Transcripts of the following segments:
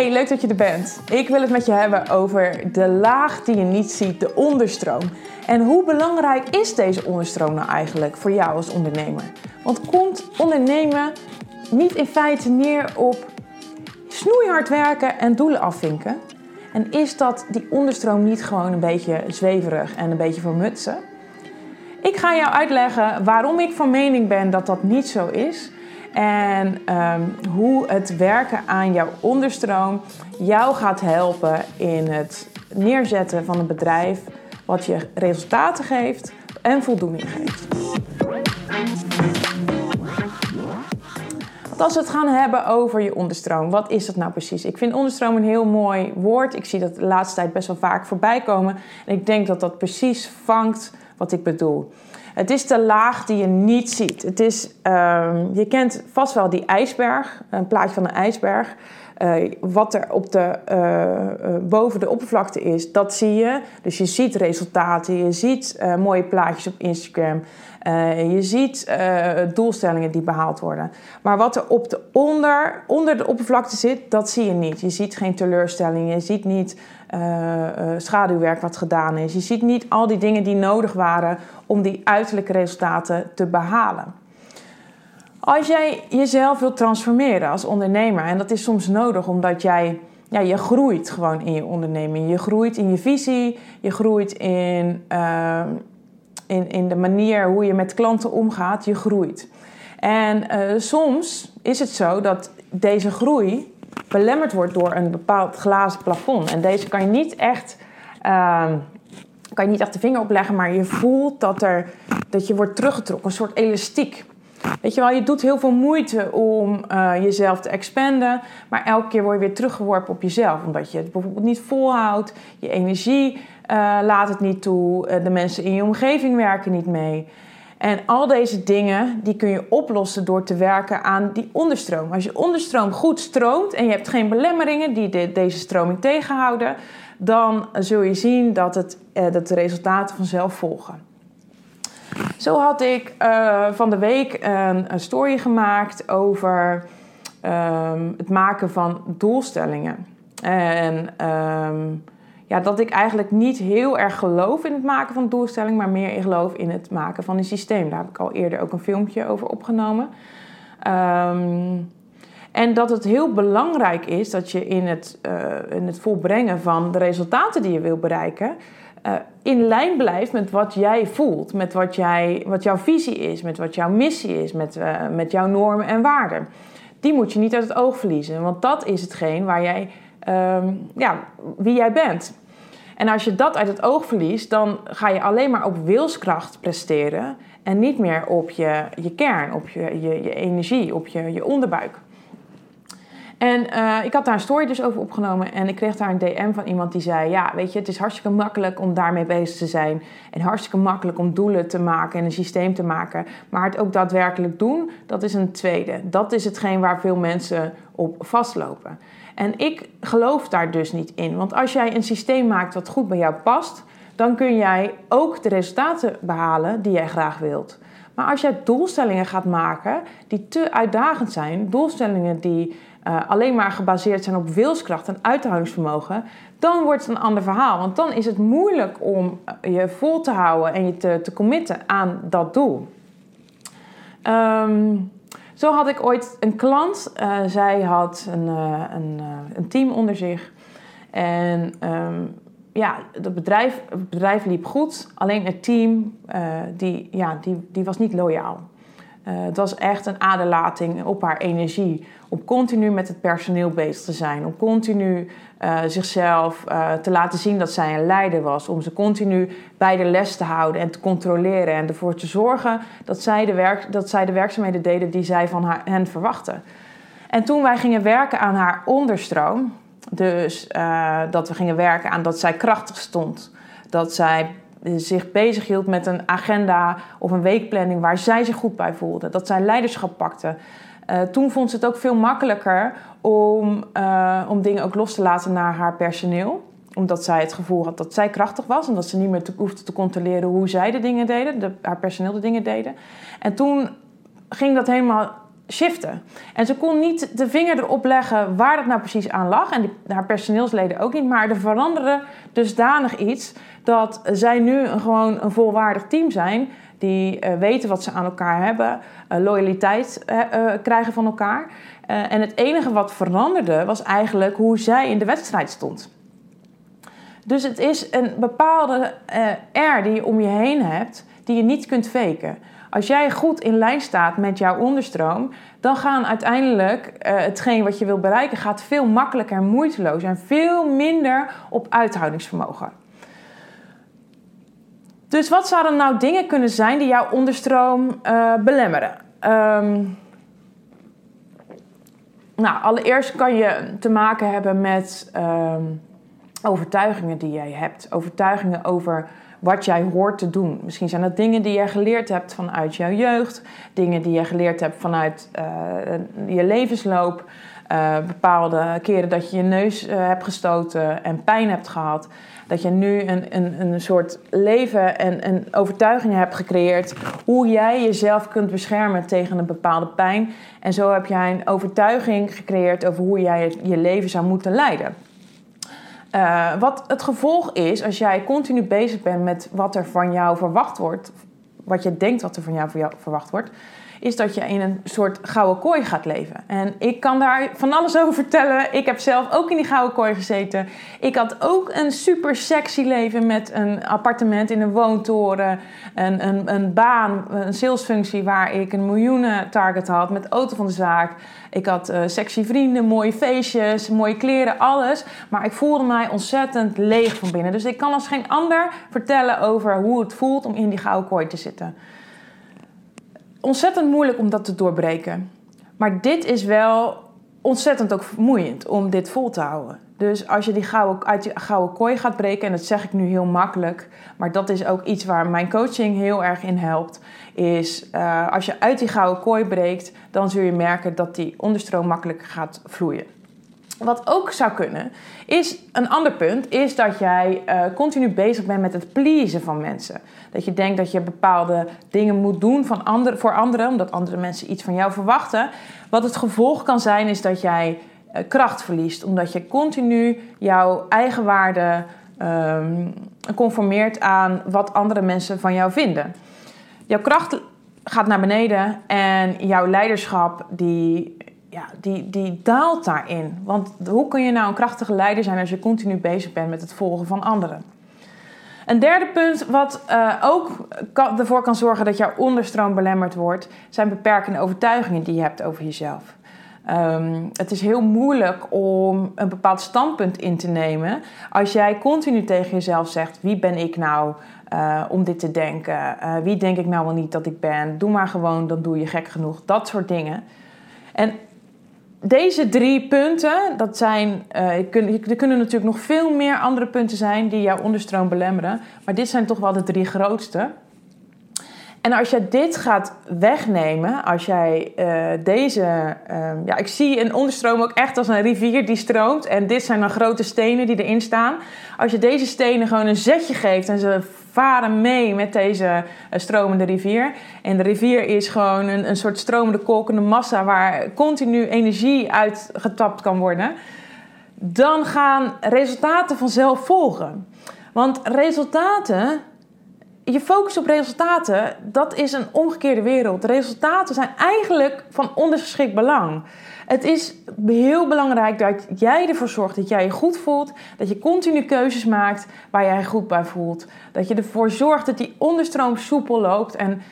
Hey, leuk dat je er bent. Ik wil het met je hebben over de laag die je niet ziet, de onderstroom. En hoe belangrijk is deze onderstroom nou eigenlijk voor jou als ondernemer? Want komt ondernemen niet in feite neer op snoeihard werken en doelen afvinken? En is dat die onderstroom niet gewoon een beetje zweverig en een beetje vermutsen? Ik ga jou uitleggen waarom ik van mening ben dat dat niet zo is. En ehm, hoe het werken aan jouw onderstroom jou gaat helpen in het neerzetten van een bedrijf wat je resultaten geeft en voldoening geeft. Want als we het gaan hebben over je onderstroom, wat is dat nou precies? Ik vind onderstroom een heel mooi woord. Ik zie dat de laatste tijd best wel vaak voorbij komen. En ik denk dat dat precies vangt wat ik bedoel. Het is de laag die je niet ziet. Het is, ehm, je kent vast wel die ijsberg, een plaatje van een ijsberg. Uh, wat er op de, uh, boven de oppervlakte is, dat zie je. Dus je ziet resultaten, je ziet mooie plaatjes op Instagram. Je ziet doelstellingen die behaald worden. Maar wat er op de onder, onder de oppervlakte zit, dat zie je niet. Je ziet geen teleurstelling, je ziet niet schaduwwerk wat gedaan is. Je ziet niet al die dingen die nodig waren om die uiterlijke resultaten te behalen. Als jij jezelf wilt transformeren als ondernemer, en dat is soms nodig omdat jij, ja, je groeit gewoon in je onderneming. Je groeit in je visie, je groeit in, uh, in, in de manier hoe je met klanten omgaat, je groeit. En uh, soms is het zo dat deze groei belemmerd wordt door een bepaald glazen plafond. En deze kan je niet echt, uh, kan je niet echt de vinger opleggen, maar je voelt dat, er, dat je wordt teruggetrokken, een soort elastiek. Weet je wel, je doet heel veel moeite om uh, jezelf te expanden, maar elke keer word je weer teruggeworpen op jezelf. Omdat je het bijvoorbeeld niet volhoudt, je energie uh, laat het niet toe, uh, de mensen in je omgeving werken niet mee. En al deze dingen die kun je oplossen door te werken aan die onderstroom. Als je onderstroom goed stroomt en je hebt geen belemmeringen die de, deze stroming tegenhouden, dan zul je zien dat, het, dat de resultaten vanzelf volgen. Zo had ik uh, van de week een, een, story gemaakt over um, het maken van doelstellingen. En um, ja, dat ik eigenlijk niet heel erg geloof in het maken van doelstellingen, maar meer in geloof in het maken van een systeem. Daar heb ik al eerder ook een filmpje over opgenomen. Um, en dat het heel belangrijk is dat je in het, uh, in het volbrengen van de resultaten die je wil bereiken, uh, in lijn blijft met wat jij voelt, met wat, jij, wat jouw visie is, met wat jouw missie is, met, uh, met jouw normen en waarden. Die moet je niet uit het oog verliezen, want dat is hetgeen waar jij, um, ja, wie jij bent. En als je dat uit het oog verliest, dan ga je alleen maar op wilskracht presteren en niet meer op je, je kern, op je, je, je energie, op je, je onderbuik. En uh, ik had daar een story dus over opgenomen en ik kreeg daar een DM van iemand die zei: Ja, weet je, het is hartstikke makkelijk om daarmee bezig te zijn. En hartstikke makkelijk om doelen te maken en een systeem te maken. Maar het ook daadwerkelijk doen, dat is een tweede. Dat is hetgeen waar veel mensen op vastlopen. En ik geloof daar dus niet in. Want als jij een systeem maakt wat goed bij jou past, dan kun jij ook de resultaten behalen die jij graag wilt. Maar als jij doelstellingen gaat maken die te uitdagend zijn, doelstellingen die uh, alleen maar gebaseerd zijn op wilskracht en uithoudingsvermogen, dan wordt het een ander verhaal. Want dan is het moeilijk om je vol te houden en je te, te committen aan dat doel. Um, zo had ik ooit een klant. Uh, zij had een, een, een, team onder zich. En um, ja, het bedrijf, het bedrijf liep goed. Alleen het team die, ja, die, die was niet loyaal. Uh, het was echt een aderlating op haar energie. Om continu met het personeel bezig te zijn. Om continu uh, zichzelf uh, te laten zien dat zij een leider was. Om ze continu bij de les te houden en te controleren. En ervoor te zorgen dat zij de, werk, dat zij de werkzaamheden deden die zij van haar, hen verwachten. En toen wij gingen werken aan haar onderstroom. Dus dat we gingen werken aan dat zij krachtig stond. Dat zij zich bezighield met een agenda of een weekplanning waar zij zich goed bij voelde. Dat zij leiderschap pakte. Uh, toen vond ze het ook veel makkelijker om, uh, om dingen ook los te laten naar haar personeel. Omdat zij het gevoel had dat zij krachtig was en dat ze niet meer te, hoefde te controleren hoe zij de dingen deden, de, haar personeel de dingen deden. En toen ging dat helemaal En ze kon niet de vinger erop leggen waar dat nou precies aan lag. En haar personeelsleden ook niet. Maar er veranderde dusdanig iets dat zij nu gewoon een volwaardig team zijn. Die uh, weten wat ze aan elkaar hebben, uh, loyaliteit uh, krijgen van elkaar. en het enige wat veranderde was eigenlijk hoe zij in de wedstrijd stond. Dus het is een bepaalde air die je om je heen hebt, die je niet kunt faken. Als jij goed in lijn staat met jouw onderstroom, dan gaan uiteindelijk uh, hetgeen wat je wil bereiken, gaat veel makkelijker en moeiteloos en veel minder op uithoudingsvermogen. Dus wat zouden nou dingen kunnen zijn die jouw onderstroom uh, belemmeren? Um, nou, allereerst kan je te maken hebben met um, overtuigingen die jij hebt. Overtuigingen over wat jij hoort te doen. Misschien zijn dat dingen die je geleerd hebt vanuit jouw jeugd, dingen die je geleerd hebt vanuit uh, je levensloop. Uh, bepaalde keren dat je je neus uh, hebt gestoten en pijn hebt gehad. Dat je nu een, een, een soort leven en een overtuiging hebt gecreëerd hoe jij jezelf kunt beschermen tegen een bepaalde pijn. En zo heb jij een overtuiging gecreëerd over hoe jij je leven zou moeten leiden. Uh, wat het gevolg is als jij continu bezig bent met wat er van jou verwacht wordt, wat je denkt wat er van jou, verwacht wordt, is dat je in een soort gouden kooi gaat leven. En ik kan daar van alles over vertellen. Ik heb zelf ook in die gouden kooi gezeten. Ik had ook een super sexy leven met een appartement in een woontoren, een, een, een baan, een salesfunctie waar ik een miljoenen target had met auto van de zaak. Ik had uh, sexy vrienden, mooie feestjes, mooie kleren, alles. Maar ik voelde mij ontzettend leeg van binnen. Dus ik kan als geen ander vertellen over hoe het voelt om in die gouden kooi te zitten ontzettend moeilijk om dat te doorbreken. Maar dit is wel ontzettend ook vermoeiend om dit vol te houden. Dus als je die gouden, uit die gouden kooi gaat breken, en dat zeg ik nu heel makkelijk, maar dat is ook iets waar mijn coaching heel erg in helpt, is uh, als je uit die gouden kooi breekt, dan zul je merken dat die onderstroom makkelijk gaat vloeien. Wat ook zou kunnen, is een ander punt, is dat jij uh, continu bezig bent met het pleasen van mensen. Dat je denkt dat je bepaalde dingen moet doen van andere, voor anderen, omdat andere mensen iets van jou verwachten. Wat het gevolg kan zijn, is dat jij uh, kracht verliest, omdat je continu jouw eigen waarde um, conformeert aan wat andere mensen van jou vinden. Jouw kracht gaat naar beneden en jouw leiderschap die ja, die, die daalt daarin. Want hoe kun je nou een krachtige leider zijn als je continu bezig bent met het volgen van anderen? Een derde punt wat uh, ook ervoor kan zorgen dat jouw onderstroom belemmerd wordt, zijn beperkende overtuigingen die je hebt over jezelf. Um, het is heel moeilijk om een bepaald standpunt in te nemen als jij continu tegen jezelf zegt: wie ben ik nou uh, om dit te denken? Uh, wie denk ik nou wel niet dat ik ben? Doe maar gewoon, dan doe je gek genoeg. Dat soort dingen. En deze drie punten, dat zijn, uh, er kunnen natuurlijk nog veel meer andere punten zijn die jouw onderstroom belemmeren. Maar dit zijn toch wel de drie grootste. En als je dit gaat wegnemen, als jij uh, deze. Uh, ja, ik zie een onderstroom ook echt als een rivier die stroomt. En dit zijn dan grote stenen die erin staan. Als je deze stenen gewoon een zetje geeft en ze varen mee met deze uh, stromende rivier. En de rivier is gewoon een, een soort stromende kolkende massa waar continu energie uit getapt kan worden. Dan gaan resultaten vanzelf volgen. Want resultaten je focus op resultaten, dat is een omgekeerde wereld. Resultaten zijn eigenlijk van ondergeschikt belang. Het is heel belangrijk dat jij ervoor zorgt dat jij je goed voelt, dat je continu keuzes maakt waar jij je goed bij voelt. Dat je ervoor zorgt dat die onderstroom soepel loopt en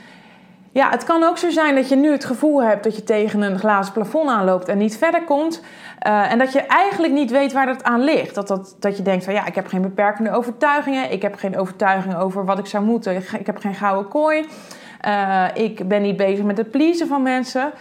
ja, het kan ook zo zijn dat je nu het gevoel hebt dat je tegen een glazen plafond aanloopt en niet verder komt. Uh, en dat je eigenlijk niet weet waar dat aan ligt. Dat, dat, dat je denkt van ja, ik heb geen beperkende overtuigingen. Ik heb geen overtuigingen over wat ik zou moeten. Ik heb geen gouden kooi. Uh, ik ben niet bezig met het pleasen van mensen.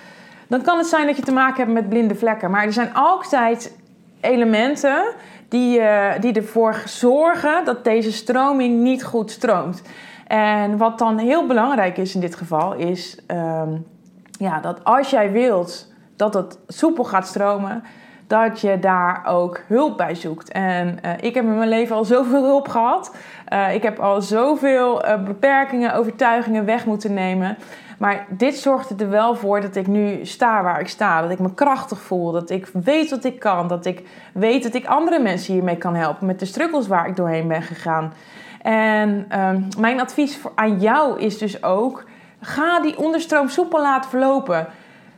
Dan kan het zijn dat je te maken hebt met blinde vlekken. Maar er zijn altijd elementen die, uh, die ervoor zorgen dat deze stroming niet goed stroomt. En wat dan heel belangrijk is in dit geval, is um, ja, dat als jij wilt dat het soepel gaat stromen, dat je daar ook hulp bij zoekt. En uh, ik heb in mijn leven al zoveel hulp gehad. Uh, ik heb al zoveel beperkingen, overtuigingen weg moeten nemen. Maar dit zorgt er wel voor dat ik nu sta waar ik sta. Dat ik me krachtig voel. Dat ik weet wat ik kan. Dat ik weet dat ik andere mensen hiermee kan helpen. Met de struggles waar ik doorheen ben gegaan. En ehm, mijn advies voor, aan jou is dus ook: ga die onderstroom soepel laten verlopen.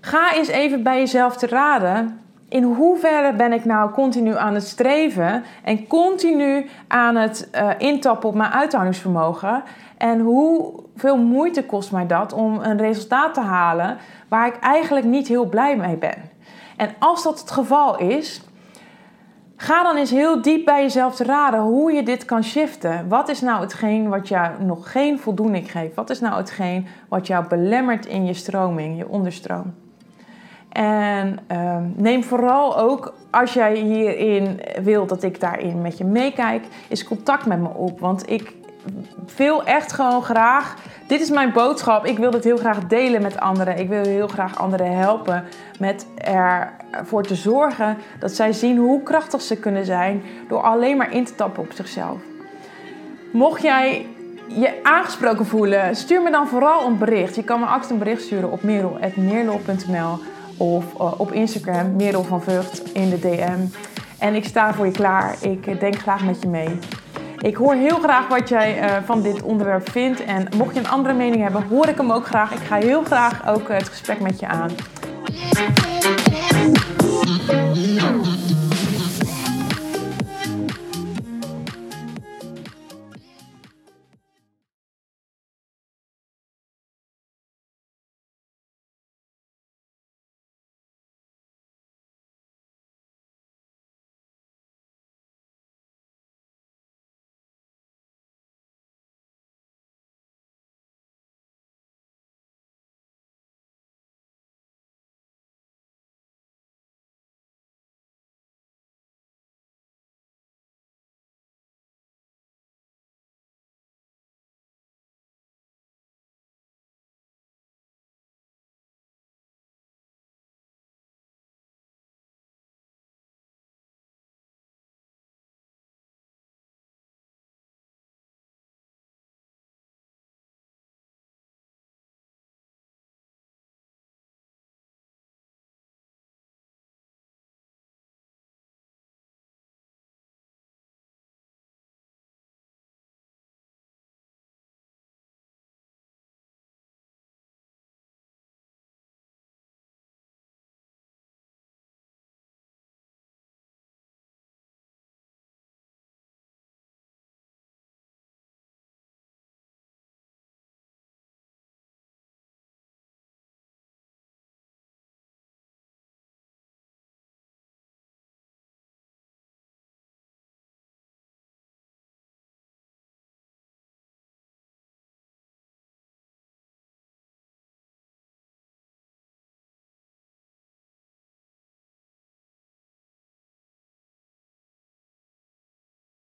Ga eens even bij jezelf te raden. In hoeverre ben ik nou continu aan het streven en continu aan het uh, intappen op mijn uithoudingsvermogen? En hoeveel moeite kost mij dat om een resultaat te halen waar ik eigenlijk niet heel blij mee ben? En als dat het geval is, Ga dan eens heel diep bij jezelf te raden hoe je dit kan shiften. Wat is nou hetgeen wat jou nog geen voldoening geeft? Wat is nou hetgeen wat jou belemmert in je stroming, je onderstroom? En uh, neem vooral ook, als jij hierin wilt dat ik daarin met je meekijk, is contact met me op. Want ik wil echt gewoon graag. Dit is mijn boodschap. Ik wil dit heel graag delen met anderen. Ik wil heel graag anderen helpen met ervoor te zorgen dat zij zien hoe krachtig ze kunnen zijn door alleen maar in te tappen op zichzelf. Mocht jij je aangesproken voelen, stuur me dan vooral een bericht. Je kan me altijd een bericht sturen op merel.meerlol.nl of uh, op Instagram, Merel van Vught in de DM. En ik sta voor je klaar. Ik denk graag met je mee. Ik hoor heel graag wat jij uh, van dit onderwerp vindt. En mocht je een andere mening hebben, hoor ik hem ook graag. Ik ga heel graag ook het gesprek met je aan.